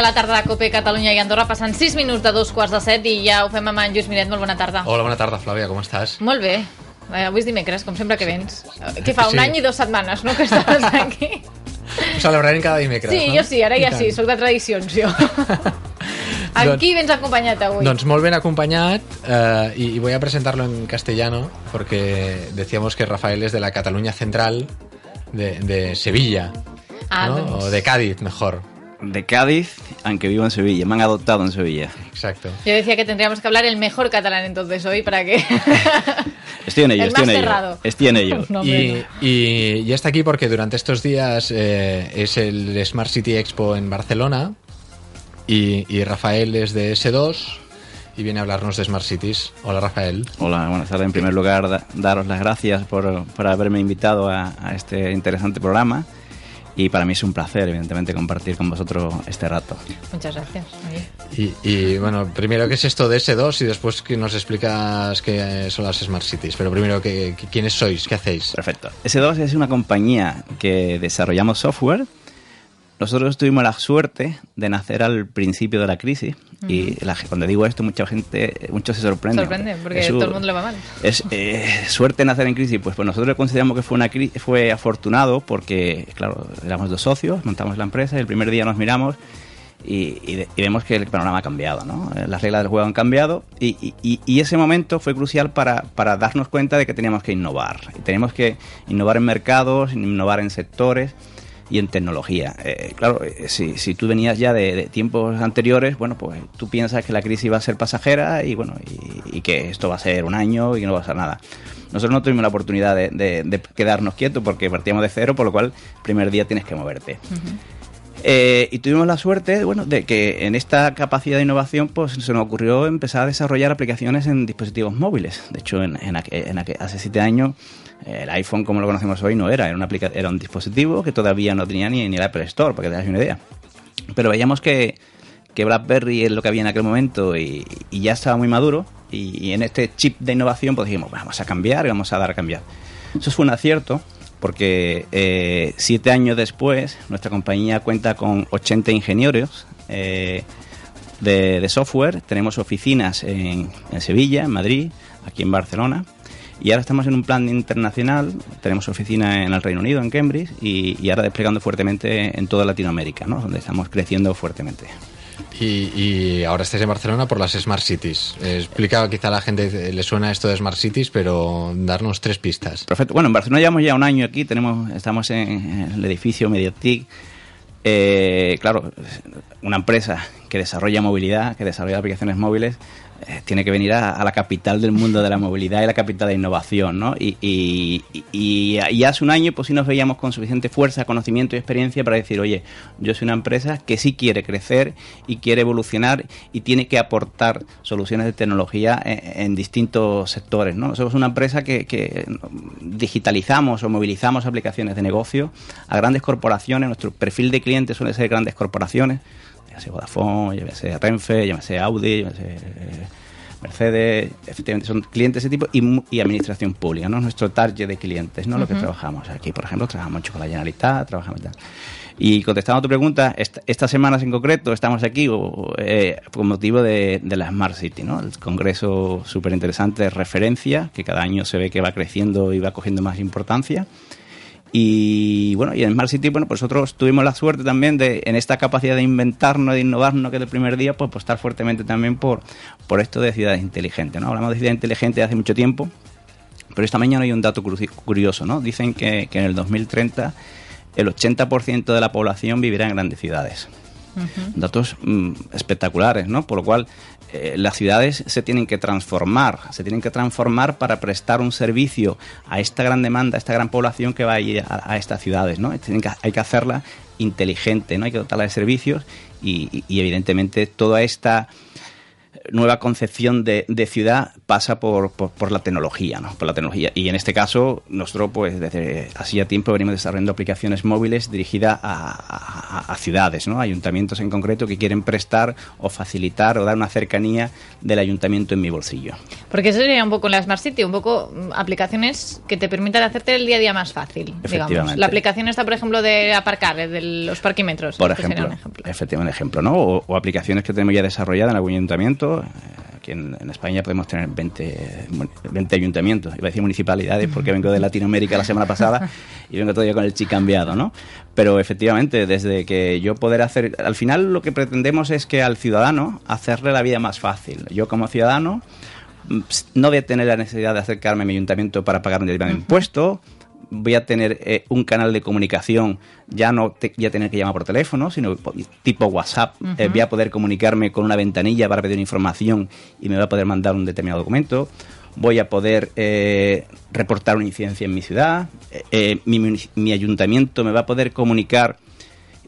aquí a la tarda de Cope Catalunya i Andorra. Passen 6 minuts de dos quarts de set i ja ho fem amb en Lluís Miret. Molt bona tarda. Hola, bona tarda, Flàvia, com estàs? Molt bé. Eh, Avui és dimecres, com sempre que vens. Eh, Què fa, un Sí. any i dues setmanes, no?, que estaves aquí. Ho celebrarem cada dimecres, Sí, no? jo sí, ara I ja tant. sí, sóc de tradicions, jo. Amb Doncs- qui vens acompanyat avui? Doncs molt ben acompañat eh, y, y voy a presentarlo en castellano porque decíamos que Rafael es de la Cataluña Central de, de Sevilla, Ah, ¿no? doncs. o de Cádiz mejor. De Cádiz, aunque vivo en Sevilla. Me han adoptado en Sevilla. Exacto. Yo decía que tendríamos que hablar el mejor catalán entonces hoy para que... Estoy en ello, El estoy en más ello. Estoy en ello. No, hombre, Y, y, y está aquí porque durante estos días eh, es el Smart City Expo en Barcelona y, y Rafael es de S2 y viene a hablarnos de Smart Cities. Hola Rafael. Hola, buenas tardes. En primer lugar, da- daros las gracias por, por haberme invitado a, a este interesante programa. Y para mí es un placer, evidentemente, compartir con vosotros este rato. Muchas gracias. Y, y, bueno, primero, ¿qué es esto de S2? Y después que nos explicas qué son las Smart Cities. Pero primero, ¿qué, qué- ¿quiénes sois? ¿Qué hacéis? Perfecto. S2 es una compañía que desarrollamos software. Nosotros tuvimos la suerte de nacer al principio de la crisis. Y la- cuando digo esto, mucha gente, muchos se sorprenden. Sorprende, porque todo el mundo le va mal. Es eh, suerte nacer en crisis, pues, pues nosotros consideramos que fue una fue afortunado porque, claro, éramos dos socios, montamos la empresa y el primer día nos miramos y, y de- y vemos que el panorama ha cambiado, ¿no? Eh, Las reglas del juego han cambiado y, y- ese momento fue crucial para, para darnos cuenta de que teníamos que innovar. Y teníamos que innovar en mercados, innovar en sectores y en tecnología. Eh, claro, eh, si, si tú venías ya de, tiempos anteriores, bueno, pues tú piensas que la crisis va a ser pasajera y bueno, y, que esto va a ser un año y que no va a ser nada. Nosotros no tuvimos la oportunidad de, de- de quedarnos quietos porque partíamos de cero, por lo cual primer día tienes que moverte. Eh, y tuvimos la suerte, bueno, de que en esta capacidad de innovación, pues se nos ocurrió empezar a desarrollar aplicaciones en dispositivos móviles. De hecho, en, en en hace siete años, eh, el iPhone como lo conocemos hoy no era, era, una era un dispositivo que todavía no tenía ni, ni el Apple Store, para que te hagas una idea. Pero veíamos que, que BlackBerry es lo que había en aquel momento y, y ya estaba muy maduro. Y, y en este chip de innovación, pues dijimos, vamos a cambiar y vamos a dar a cambiar. Eso fue un acierto, porque eh, siete años después, nuestra compañía cuenta con 80 ingenieros eh, de, software. Tenemos oficinas en, Sevilla, en Madrid, aquí en Barcelona. Y ahora estamos en un plan internacional, tenemos oficina en el Reino Unido, en Cambridge, y, y ahora desplegando fuertemente en toda Latinoamérica, ¿no? donde estamos creciendo fuertemente. Y, y ahora estáis en Barcelona por las Smart Cities. Eh, explica, quizá a la gente eh, le suena esto de Smart Cities, pero darnos tres pistas. Perfecto. Bueno, en Barcelona llevamos ya un año aquí, tenemos, estamos en, el edificio Mediatic. Eh, claro, una empresa que desarrolla movilidad, que desarrolla aplicaciones móviles, eh, tiene que venir a, la capital del mundo de la movilidad y la capital de innovación, ¿no? Y, y- y- y hace un año, pues sí nos veíamos con suficiente fuerza, conocimiento y experiencia para decir, oye, yo soy una empresa que sí quiere crecer y quiere evolucionar y tiene que aportar soluciones de tecnología en, en distintos sectores, ¿no? Somos una empresa que, que digitalizamos o movilizamos aplicaciones de negocio a grandes corporaciones. Nuestro perfil de clientes suele ser grandes corporaciones, sea Vodafone, sea Renfe, sea Audi, sea eh, Mercedes, efectivamente son clientes de ese tipo y, y administración pública, ¿no? Nuestro target de clientes, ¿no? Lo que trabajamos aquí, por ejemplo, trabajamos mucho con la Generalitat, trabajamos tal. Y contestando a tu pregunta, esta- estas semanas en concreto estamos aquí o, eh, con motivo de, de la Smart City, ¿no? El congreso súper interesante de referencia, que cada año se ve que va creciendo y va cogiendo más importancia. Y bueno, y en Smart City, bueno, pues nosotros tuvimos la suerte también de, en esta capacidad de inventarnos, de innovarnos, que del primer día, pues apostar fuertemente también por, por esto de ciudades inteligentes, ¿no? Hablamos de ciudades inteligentes hace mucho tiempo, pero esta mañana hay un dato curioso, ¿no? Dicen que, que en el 2030 el 80% de la población vivirá en grandes ciudades. Datos mm, espectaculares, ¿no? Por lo cual eh, las ciudades se tienen que transformar, se tienen que transformar para prestar un servicio a esta gran demanda, a esta gran población que va a ir a, estas ciudades, ¿no? Hay que hacerla inteligente, ¿no? Hay que dotarla de servicios y evidentemente toda esta nueva concepción de, de ciudad pasa por, por, por, la tecnología, ¿no? Por la tecnología. Y en este caso, nosotros, pues, desde hacía tiempo venimos desarrollando aplicaciones móviles dirigidas a, a, a, ciudades, ¿no? Ayuntamientos en concreto que quieren prestar o facilitar o dar una cercanía del ayuntamiento en mi bolsillo. Porque eso sería un poco la Smart City, un poco mm, aplicaciones que te permitan hacerte el día a día más fácil, digamos. La aplicación está, por ejemplo, de aparcar, de los parquímetros. Por ejemplo, ejemplo. efectivamente, ejemplo, ¿no? O, o aplicaciones que tenemos ya desarrolladas en algún ayuntamiento Aquí en, en, España podemos tener 20, 20 ayuntamientos, iba a decir municipalidades porque vengo de Latinoamérica la semana pasada y vengo todavía con el chip cambiado, ¿no? Pero efectivamente, desde que yo poder hacer... Al final lo que pretendemos es que al ciudadano hacerle la vida más fácil. Yo como ciudadano no voy a tener la necesidad de acercarme a mi ayuntamiento para pagar un uh -huh. impuesto, voy a tener eh, un canal de comunicación, ya no te, ya tener que llamar por teléfono, sino tipo WhatsApp. Uh -huh. eh, voy a poder comunicarme con una ventanilla para pedir información y me va a poder mandar un determinado documento. Voy a poder eh, reportar una incidencia en mi ciudad. Eh, mi, mi ayuntamiento me va a poder comunicar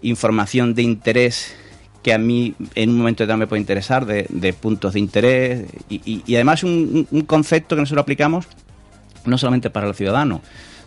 información de interés que a mí en un momento determinado me puede interesar, de, de puntos de interés, y, y, y además un, un, concepto que nosotros aplicamos no solamente para el ciudadano,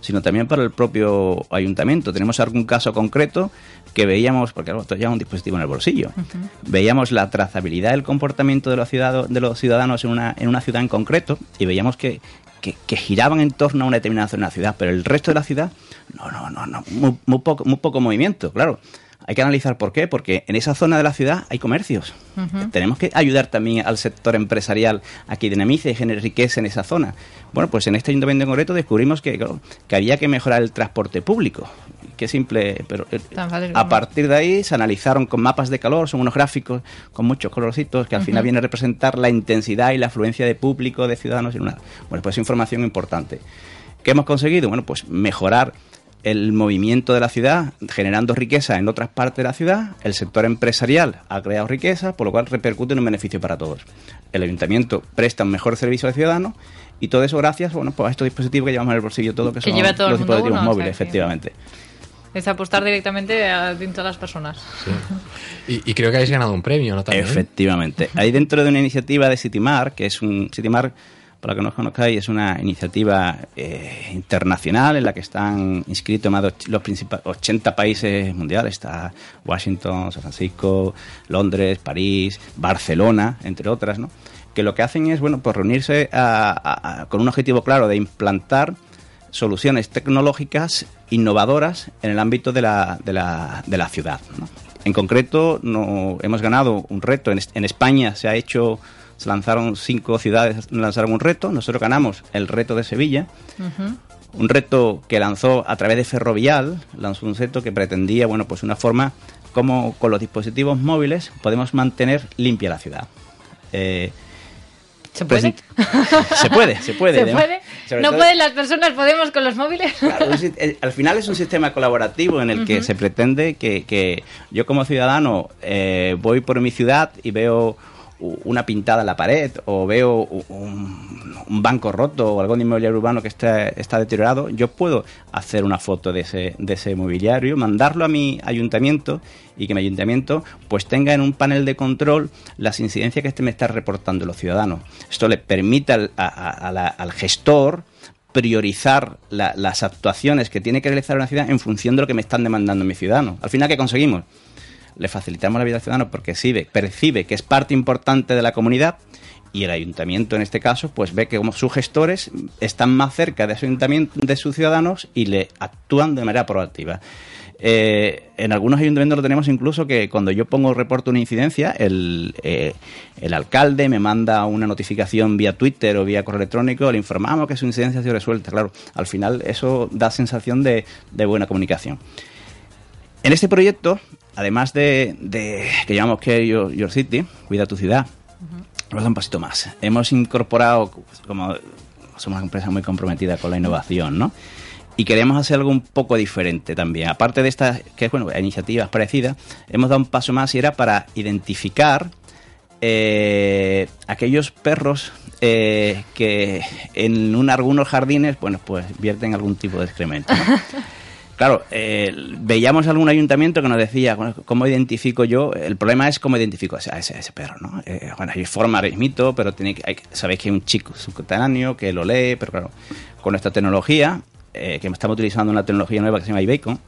sino también para el propio ayuntamiento. Tenemos algún caso concreto que veíamos, porque esto ya un dispositivo en el bolsillo, uh -huh. veíamos la trazabilidad del comportamiento de los, ciudadanos, de los ciudadanos en una, en una ciudad en concreto y veíamos que, que, que, giraban en torno a una determinada zona de la ciudad, pero el resto de la ciudad, no, no, no, no muy, muy, poco, muy poco movimiento, claro. Hay que analizar por qué, porque en esa zona de la ciudad hay comercios. Uh -huh. Tenemos que ayudar también al sector empresarial a que dinamice y genere riqueza en esa zona. Bueno, pues en este ayuntamiento en concreto descubrimos que, claro, que había que mejorar el transporte público. Qué simple, pero eh, a partir de ahí se analizaron con mapas de calor, son unos gráficos con muchos colorcitos que al uh -huh. final viene a representar la intensidad y la afluencia de público, de ciudadanos en una. Bueno, pues información importante. ¿Qué hemos conseguido? Bueno, pues mejorar el movimiento de la ciudad generando riqueza en otras partes de la ciudad, el sector empresarial ha creado riqueza, por lo cual repercute en un beneficio para todos. El ayuntamiento presta un mejor servicio al ciudadano y todo eso gracias bueno, pues a estos dispositivos que llevamos en el bolsillo todo, que, que son todo los dispositivos uno, móviles, o sea, efectivamente. Es apostar directamente a, dentro de las personas. Sí. Y, y, creo que habéis ganado un premio, ¿no? También. Efectivamente. Hay dentro de una iniciativa de Citimar, que es un Citimar para que no os conozcáis, es una iniciativa eh, internacional en la que están inscritos más de los 80 países mundiales. Está Washington, San Francisco, Londres, París, Barcelona, entre otras, ¿no? Que lo que hacen es, bueno, pues reunirse a, a, con un objetivo claro de implantar soluciones tecnológicas innovadoras en el ámbito de la, de la, de la ciudad. En concreto, no, hemos ganado un reto. En España se ha hecho se lanzaron cinco ciudades, lanzaron un reto, nosotros ganamos el reto de Sevilla, uh -huh. un reto que lanzó a través de Ferrovial, lanzó un reto que pretendía, bueno, pues una forma como con los dispositivos móviles podemos mantener limpia la ciudad. Eh, ¿Se puede? Pues, se puede, se puede. ¿Se puede? ¿No todo, pueden las personas, podemos con los móviles? Claro, al final es un sistema colaborativo en el uh -huh. que se pretende que, que, yo como ciudadano eh, voy por mi ciudad y veo una pintada en la pared o veo un, banco roto o algún inmobiliario urbano que está, está, deteriorado, yo puedo hacer una foto de ese, de ese mobiliario, mandarlo a mi ayuntamiento y que mi ayuntamiento pues tenga en un panel de control las incidencias que este me está reportando los ciudadanos. Esto le permite al, a la, al gestor priorizar la, las actuaciones que tiene que realizar una ciudad en función de lo que me están demandando mis ciudadanos. Al final, ¿qué conseguimos? Le facilitamos la vida al ciudadano porque percibe, que es parte importante de la comunidad y el ayuntamiento en este caso pues ve que como sus gestores están más cerca de su ayuntamiento de sus ciudadanos y le actúan de manera proactiva. Eh, en algunos ayuntamientos lo tenemos incluso que cuando yo pongo reporte una incidencia el, eh, el alcalde me manda una notificación vía Twitter o vía correo electrónico le informamos que su incidencia ha sido resuelta. Claro al final eso da sensación de, de buena comunicación. En este proyecto además de, de que llamamos Care Your, Your, City, Cuida tu ciudad, uh -huh. vamos a dar un pasito más. Hemos incorporado, como somos una empresa muy comprometida con la innovación, ¿no? Y queremos hacer algo un poco diferente también. Aparte de estas, que es bueno, iniciativas parecidas, hemos dado un paso más y era para identificar eh, aquellos perros eh, que en un, algunos jardines, bueno, pues vierten algún tipo de excremento. ¿no? Claro, eh, veíamos algún ayuntamiento que nos decía, ¿cómo identifico yo? El problema es cómo identifico a ese, ese perro, ¿no? Eh, bueno, hay forma mito, pero tiene hay, sabéis que hay un chico subcutáneo que lo lee, pero claro, con esta tecnología, eh, que estamos utilizando una tecnología nueva que se llama iBacon,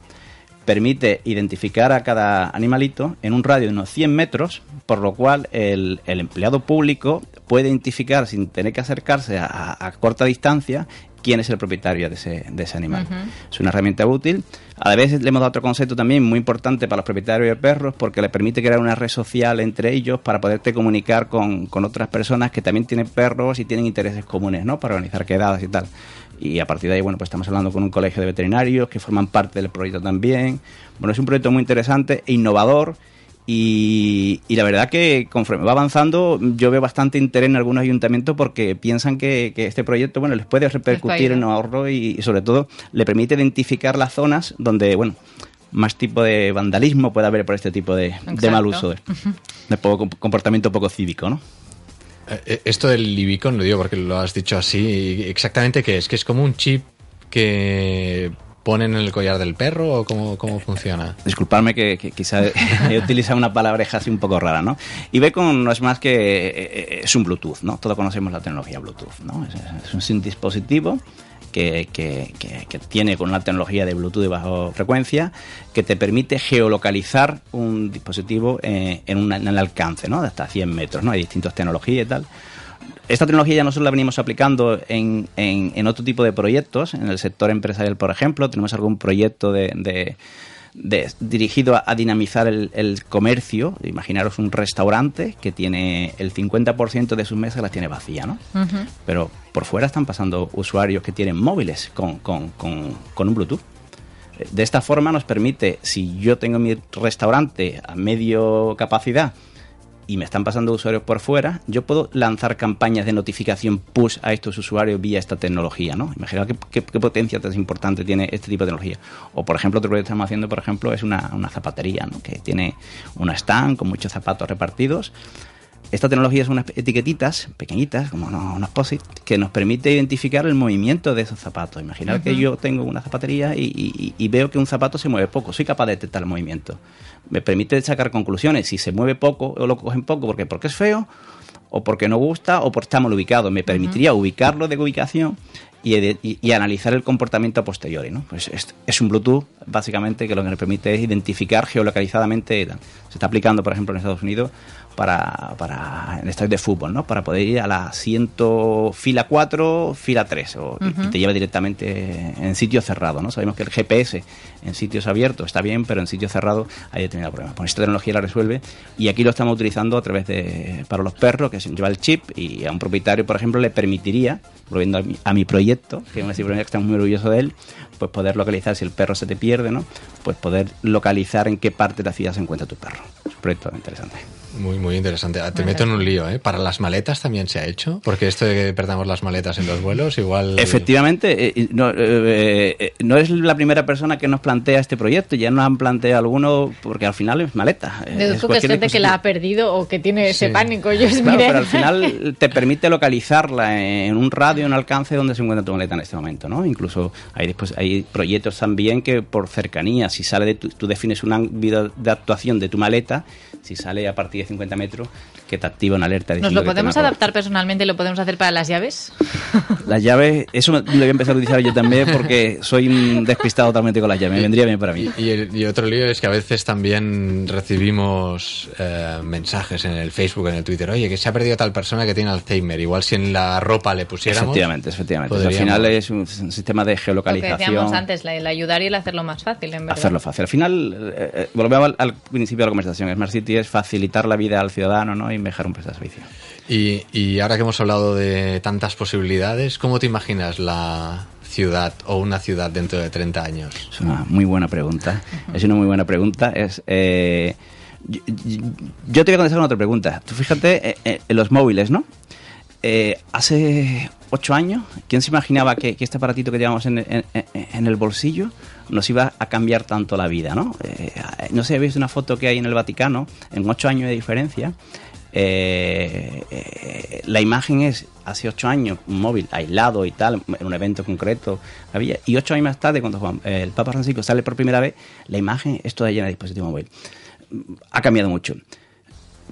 permite identificar a cada animalito en un radio de unos 100 metros, por lo cual el, empleado público puede identificar sin tener que acercarse a, corta distancia quién es el propietario de ese, de ese animal. Es una herramienta útil. A la vez le hemos dado otro concepto también muy importante para los propietarios de perros porque le permite crear una red social entre ellos para poderte comunicar con, con otras personas que también tienen perros y tienen intereses comunes, ¿no? Para organizar quedadas y tal y a partir de ahí, bueno, pues estamos hablando con un colegio de veterinarios que forman parte del proyecto también. Bueno, es un proyecto muy interesante e innovador y, la verdad que conforme va avanzando yo veo bastante interés en algunos ayuntamientos porque piensan que, este proyecto, bueno, les puede repercutir en ahorro y, sobre todo le permite identificar las zonas donde, bueno, más tipo de vandalismo puede haber por este tipo de, mal uso, de, de poco, comportamiento poco cívico, ¿no? Eh, eh, esto del Libicon lo digo porque lo has dicho así. Exactamente qué es, que es como un chip que ponen en el collar del perro o cómo, cómo funciona? Disculpadme que, quizá he utilizado una palabreja así un poco rara, ¿no? Ibecon no es más que eh, es un Bluetooth, ¿no? Todos conocemos la tecnología Bluetooth, ¿no? Es, un dispositivo que, que, que, tiene con una tecnología de Bluetooth de baja frecuencia que te permite geolocalizar un dispositivo eh, en, en, el alcance, ¿no? De hasta 100 metros, ¿no? Hay distintas tecnologías y tal. Esta tecnología ya nosotros la venimos aplicando en, en, otro tipo de proyectos, en el sector empresarial, por ejemplo. Tenemos algún proyecto de dirigido a, dinamizar el, comercio. Imaginaros un restaurante que tiene el 50% de sus mesas las tiene vacía, ¿no? Pero por fuera están pasando usuarios que tienen móviles con, con, con un Bluetooth. De esta forma nos permite, si yo tengo mi restaurante a medio capacidad y me están pasando usuarios por fuera, yo puedo lanzar campañas de notificación push a estos usuarios vía esta tecnología, ¿no? Imagina qué, potencia tan importante tiene este tipo de tecnología. O, por ejemplo, otro proyecto que estamos haciendo, por ejemplo, es una, una zapatería, ¿no? Que tiene una stand con muchos zapatos repartidos esta tecnología es unas etiquetitas pequeñitas, como unos POSIT, que nos permite identificar el movimiento de esos zapatos. Imaginar que yo tengo una zapatería y, veo que un zapato se mueve poco. Soy capaz de detectar el movimiento. Me permite sacar conclusiones. Si se mueve poco o lo cogen poco porque, porque es feo, o porque no gusta, o porque está mal ubicado. Me permitiría ubicarlo de ubicación y, analizar el comportamiento posterior. ¿no? Pues es, un Bluetooth, básicamente, que lo que nos permite es identificar geolocalizadamente. Se está aplicando, por ejemplo, en Estados Unidos para, para en estadio de fútbol, ¿no? Para poder ir a la asiento fila 4, fila 3, o, y te lleva directamente en sitio cerrado, ¿no? Sabemos que el GPS en sitios abiertos está bien, pero en sitios cerrados hay determinados problemas. Pues esta tecnología la resuelve y aquí lo estamos utilizando a través de, para los perros, que se lleva el chip y a un propietario, por ejemplo, le permitiría, volviendo a mi, a mi proyecto, que es un que estamos muy orgulloso de él, pues poder localizar si el perro se te pierde, ¿no? Pues poder localizar en qué parte de la ciudad se encuentra tu perro. Es un proyecto interesante. Muy, muy interesante. Te meto en un lío, ¿eh? Para las maletas también se ha hecho, porque esto de que perdamos las maletas en los vuelos, igual... Efectivamente, eh, eh, no, eh, no, es la primera persona que nos plantea este proyecto, ya nos han planteado alguno, porque al final es maleta. Deduzco que es gente que la ha perdido o que tiene ese pánico. Yo claro, pero al final te permite localizarla en un radio, en un alcance donde se encuentra tu maleta en este momento, ¿no? Incluso hay después hay proyectos también que por cercanía, si sale de tu, tú defines un ámbito de actuación de tu maleta, si sale a partir de 50 metros, que te activa una alerta. ¿Nos lo podemos adaptar personalmente y lo podemos hacer para las llaves? Las llaves, eso lo voy a empezar a utilizar yo también porque soy un despistado totalmente con las llaves, me vendría bien para mí. Y, otro lío es que a veces también recibimos eh, mensajes en el Facebook, en el Twitter, oye, que se ha perdido tal persona que tiene Alzheimer, igual si en la ropa le pusiéramos... Efectivamente, efectivamente. Al final es un, sistema de geolocalización. Lo que decíamos antes, el ayudar y el hacerlo más fácil, en verdad. Hacerlo fácil. Al final, eh, eh, volvemos al, al, principio de la conversación, Smart City es facilitar la vida al ciudadano ¿no? y mejorar un de servicio. Y, ahora que hemos hablado de tantas posibilidades, ¿cómo te imaginas la ciudad o una ciudad dentro de 30 años? Es una muy buena pregunta. Es una muy buena pregunta. Es, eh, yo, te voy a contestar con otra pregunta. Tú fíjate eh, eh, en los móviles, ¿no? hace ocho años, ¿quién se imaginaba que, este aparatito que llevamos en, en, el bolsillo nos iba a cambiar tanto la vida, ¿no? no sé, habéis una foto que hay en el Vaticano, en ocho años de diferencia, eh, eh, la imagen es hace ocho años un móvil aislado y tal, en un evento concreto había, y ocho años más tarde, cuando el Papa Francisco sale por primera vez, la imagen es toda llena de dispositivo móvil. Ha cambiado mucho.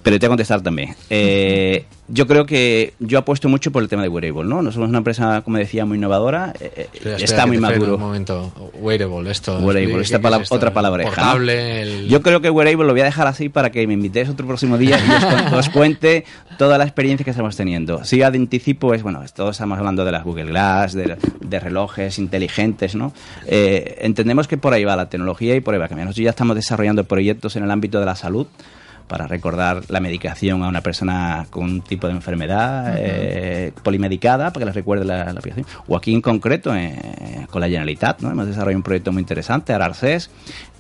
Pero te voy a contestar también. Eh, yo creo que yo apuesto mucho por el tema de wearable, ¿no? No somos una empresa, como decía, muy innovadora. Eh, está muy maduro. Un momento, wearable, esto. Wearable, esta otra palabra. Portable. Yo creo que wearable lo voy a dejar así para que me invitéis otro próximo día y os, cuente toda la experiencia que estamos teniendo. Si anticipo es, bueno, todos estamos hablando de las Google Glass, de, relojes inteligentes, ¿no? Eh, entendemos que por ahí va la tecnología y por ahí va cambiando. Nosotros ya estamos desarrollando proyectos en el ámbito de la salud para recordar la medicación a una persona con un tipo de enfermedad eh, polimedicada, para que les recuerde la, aplicación. O aquí en concreto, eh, con la Generalitat, ¿no? hemos desarrollado un proyecto muy interesante, Ararces,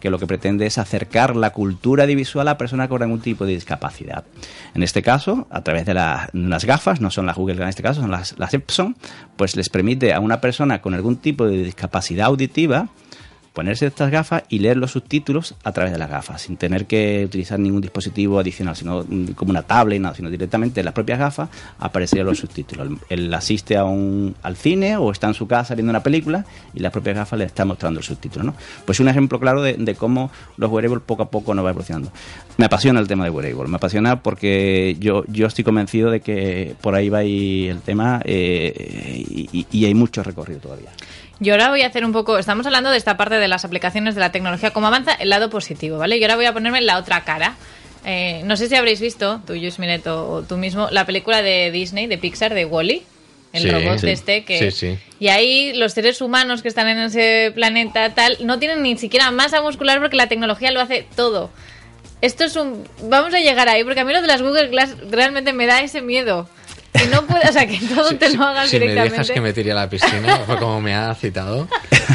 que lo que pretende es acercar la cultura audiovisual a personas con algún tipo de discapacidad. En este caso, a través de, las gafas, no son las Google en este caso, son las, las Epson, pues les permite a una persona con algún tipo de discapacidad auditiva ponerse estas gafas y leer los subtítulos a través de las gafas, sin tener que utilizar ningún dispositivo adicional, sino mm, como una tablet, nada, sino directamente en las propias gafas aparecerían los subtítulos. Él asiste a un, al cine o está en su casa viendo una película y las propias gafas le están mostrando el subtítulo. ¿no? Pues un ejemplo claro de, cómo los wearables poco a poco nos va evolucionando. Me apasiona el tema de wearables, me apasiona porque yo, yo estoy convencido de que por ahí va el tema eh, y hay mucho recorrido todavía. Yo ahora voy a hacer un poco, estamos hablando de esta parte de las aplicaciones de la tecnología, cómo avanza el lado positivo, ¿vale? Y ahora voy a ponerme en la otra cara. Eh, no sé si habréis visto, tú, Luis Mineto, o tú mismo, la película de Disney, de Pixar, de Wally. el robot de este que sí, sí. y ahí los seres humanos que están en ese planeta tal no tienen ni siquiera masa muscular porque la tecnología lo hace todo esto es un vamos a llegar ahí porque a mí lo de las Google Glass realmente me da ese miedo que no puede, o sea, que todo te lo hagas si directamente. Si me dejas que me tire a la piscina, fue como me ha citado.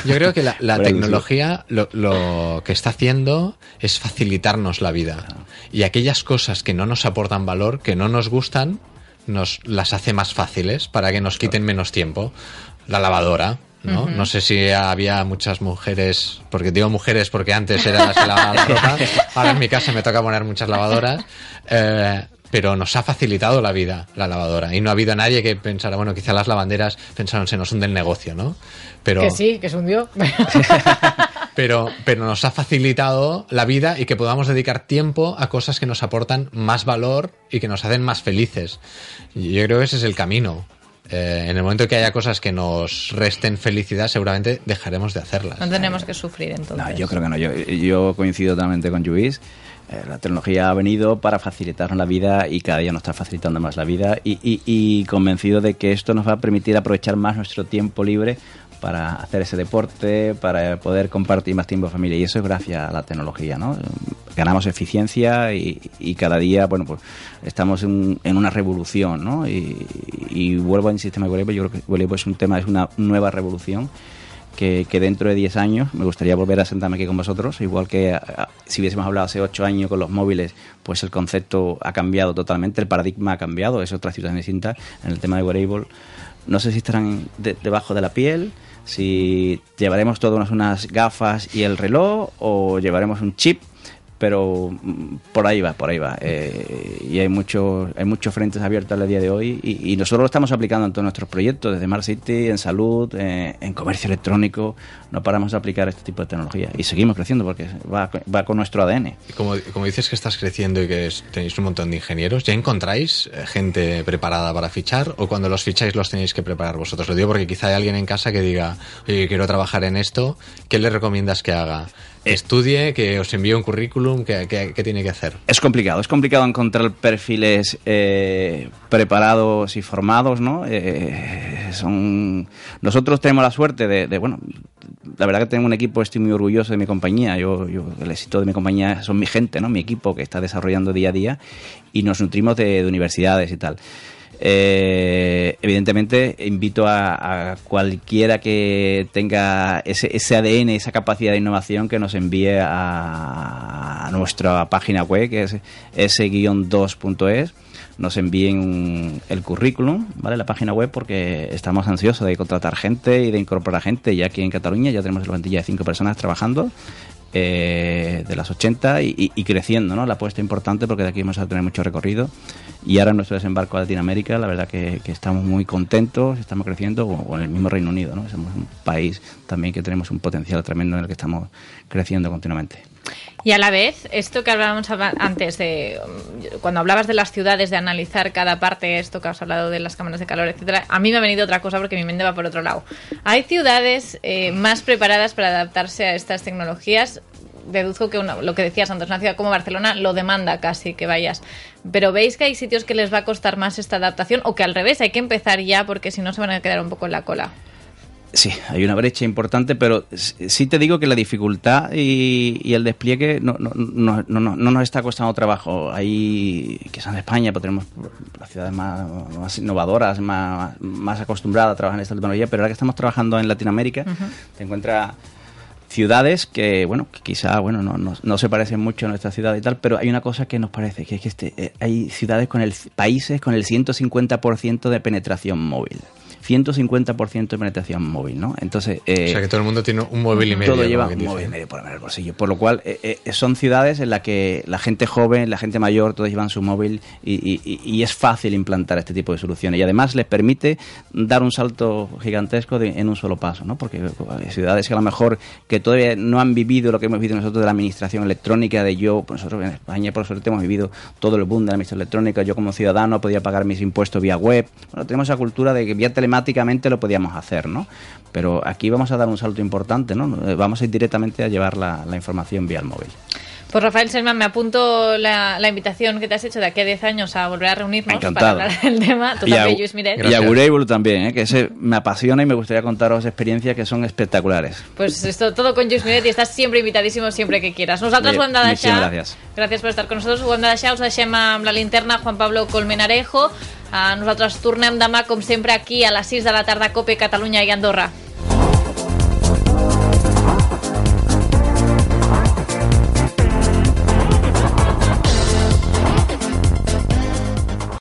Yo creo que la, tecnología lo, lo, que está haciendo es facilitarnos la vida. Y aquellas cosas que no nos aportan valor, que no nos gustan, nos las hace más fáciles para que nos quiten menos tiempo. La lavadora, ¿no? No sé si había muchas mujeres, porque digo mujeres porque antes era se lavaba la ropa, ahora en mi casa me toca poner muchas lavadoras. Eh, pero nos ha facilitado la vida la lavadora. Y no ha habido nadie que pensara, bueno, quizá las lavanderas pensaron, se nos hunde el negocio, ¿no? Pero, que sí, que se hundió. pero, pero nos ha facilitado la vida y que podamos dedicar tiempo a cosas que nos aportan más valor y que nos hacen más felices. Yo creo que ese es el camino. Eh, en el momento que haya cosas que nos resten felicidad, seguramente dejaremos de hacerlas. No tenemos que sufrir entonces. No, yo creo que no. Yo, yo coincido totalmente con Luis. Eh, la tecnología ha venido para facilitarnos la vida y cada día nos está facilitando más la vida y, convencido de que esto nos va a permitir aprovechar más nuestro tiempo libre para hacer ese deporte, para poder compartir más tiempo en familia. Y eso es gracias a la tecnología, ¿no? Ganamos eficiencia y, cada día, bueno, pues estamos en, una revolución, ¿no? Y, vuelvo al sistema de yo creo que voleibol es un tema, es una nueva revolución que, dentro de 10 años me gustaría volver a sentarme aquí con vosotros, igual que si hubiésemos hablado hace 8 años con los móviles, pues el concepto ha cambiado totalmente, el paradigma ha cambiado, es otra situación distinta en el tema de wearable. No sé si estarán debajo de la piel, si llevaremos todas unas gafas y el reloj o llevaremos un chip pero mm, por ahí va, por ahí va. Eh, y hay, mucho, hay muchos frentes abiertos al día de hoy y, nosotros lo estamos aplicando en todos nuestros proyectos, desde Mar City, en salud, eh, en comercio electrónico. No paramos de aplicar este tipo de tecnología y seguimos creciendo porque va, va con nuestro ADN. como, como dices que estás creciendo y que tenéis un montón de ingenieros, ¿ya encontráis eh, gente preparada para fichar o cuando los ficháis los tenéis que preparar vosotros? Lo digo porque quizá hay alguien en casa que diga, oye, quiero trabajar en esto, ¿qué le recomiendas que haga? Estudie, que os envíe un currículum, ¿qué, tiene que hacer? Es complicado, es complicado encontrar perfiles eh, preparados y formados, ¿no? Eh, son... Nosotros tenemos la suerte de, bueno, la verdad que tengo un equipo, estoy muy orgulloso de mi compañía, yo, yo, el éxito de mi compañía son mi gente, ¿no? Mi equipo que está desarrollando día a día y nos nutrimos de universidades y tal. Eh, evidentemente, invito a, cualquiera que tenga ese, ADN, esa capacidad de innovación, que nos envíe a, nuestra página web, que es s-2.es nos envíen el currículum, ¿vale? La página web, porque estamos ansiosos de contratar gente y de incorporar gente. Ya aquí en Cataluña ya tenemos la plantilla de cinco personas trabajando eh, de las 80 y, y, creciendo, ¿no? La apuesta importante porque de aquí vamos a tener mucho recorrido. Y ahora nuestro desembarco a Latinoamérica, la verdad que, estamos muy contentos, estamos creciendo con, el mismo Reino Unido, ¿no? Somos un país también que tenemos un potencial tremendo en el que estamos creciendo continuamente. Y a la vez, esto que hablábamos antes de cuando hablabas de las ciudades, de analizar cada parte, esto que has hablado de las cámaras de calor, etcétera, a mí me ha venido otra cosa porque mi mente va por otro lado. Hay ciudades eh, más preparadas para adaptarse a estas tecnologías. Deduzco que lo que decías antes, una ciudad como Barcelona lo demanda casi que vayas. Pero veis que hay sitios que les va a costar más esta adaptación o que al revés hay que empezar ya porque si no se van a quedar un poco en la cola. Sí, hay una brecha importante, pero sí te digo que la dificultad y, el despliegue no, no, no, no, nos está costando trabajo. Hay, que en España, pues tenemos las ciudades más, innovadoras, más, más, acostumbradas a trabajar en esta tecnología, pero ahora que estamos trabajando en Latinoamérica, te encuentras ciudades que, bueno, que quizá, bueno, no, no, no, se parecen mucho a nuestra ciudad y tal, pero hay una cosa que nos parece, que es que este, eh, hay ciudades con el, países con el 150% de penetración móvil. 150% de penetración móvil, ¿no? Entonces... Eh, o sea que todo el mundo tiene un móvil y medio. Todo lleva un móvil y medio por el bolsillo. Por lo cual, eh, eh, son ciudades en las que la gente joven, la gente mayor, todos llevan su móvil y, es fácil implantar este tipo de soluciones. Y además les permite dar un salto gigantesco en un solo paso, ¿no? Porque hay ciudades que a lo mejor que todavía no han vivido lo que hemos vivido nosotros de la administración electrónica, de yo, pues nosotros en España por suerte hemos vivido todo el boom de la administración electrónica, yo como ciudadano podía pagar mis impuestos vía web. Bueno, tenemos esa cultura de que vía telemática automáticamente lo podíamos hacer, ¿no? Pero aquí vamos a dar un salto importante, ¿no? Vamos a ir directamente a llevar la, información vía el móvil. Pues Rafael Selman, me apunto la, invitación que te has hecho de aquí a 10 años a volver a reunirnos para hablar del tema. Tú y también, Luis Miret. Y a Gureibul también, ¿eh? que ese me apasiona y me gustaría contaros experiencias que son espectaculares. Pues esto todo con Luis Miret y estás siempre invitadísimo siempre que quieras. Nosotros, Juan Muchas gracias. Gracias por estar con nosotros. Juan Dadasha, us la linterna Juan Pablo Colmenarejo. Nosaltres tornem demà, com sempre, aquí a les 6 de la tarda, Cope, Catalunya i Andorra.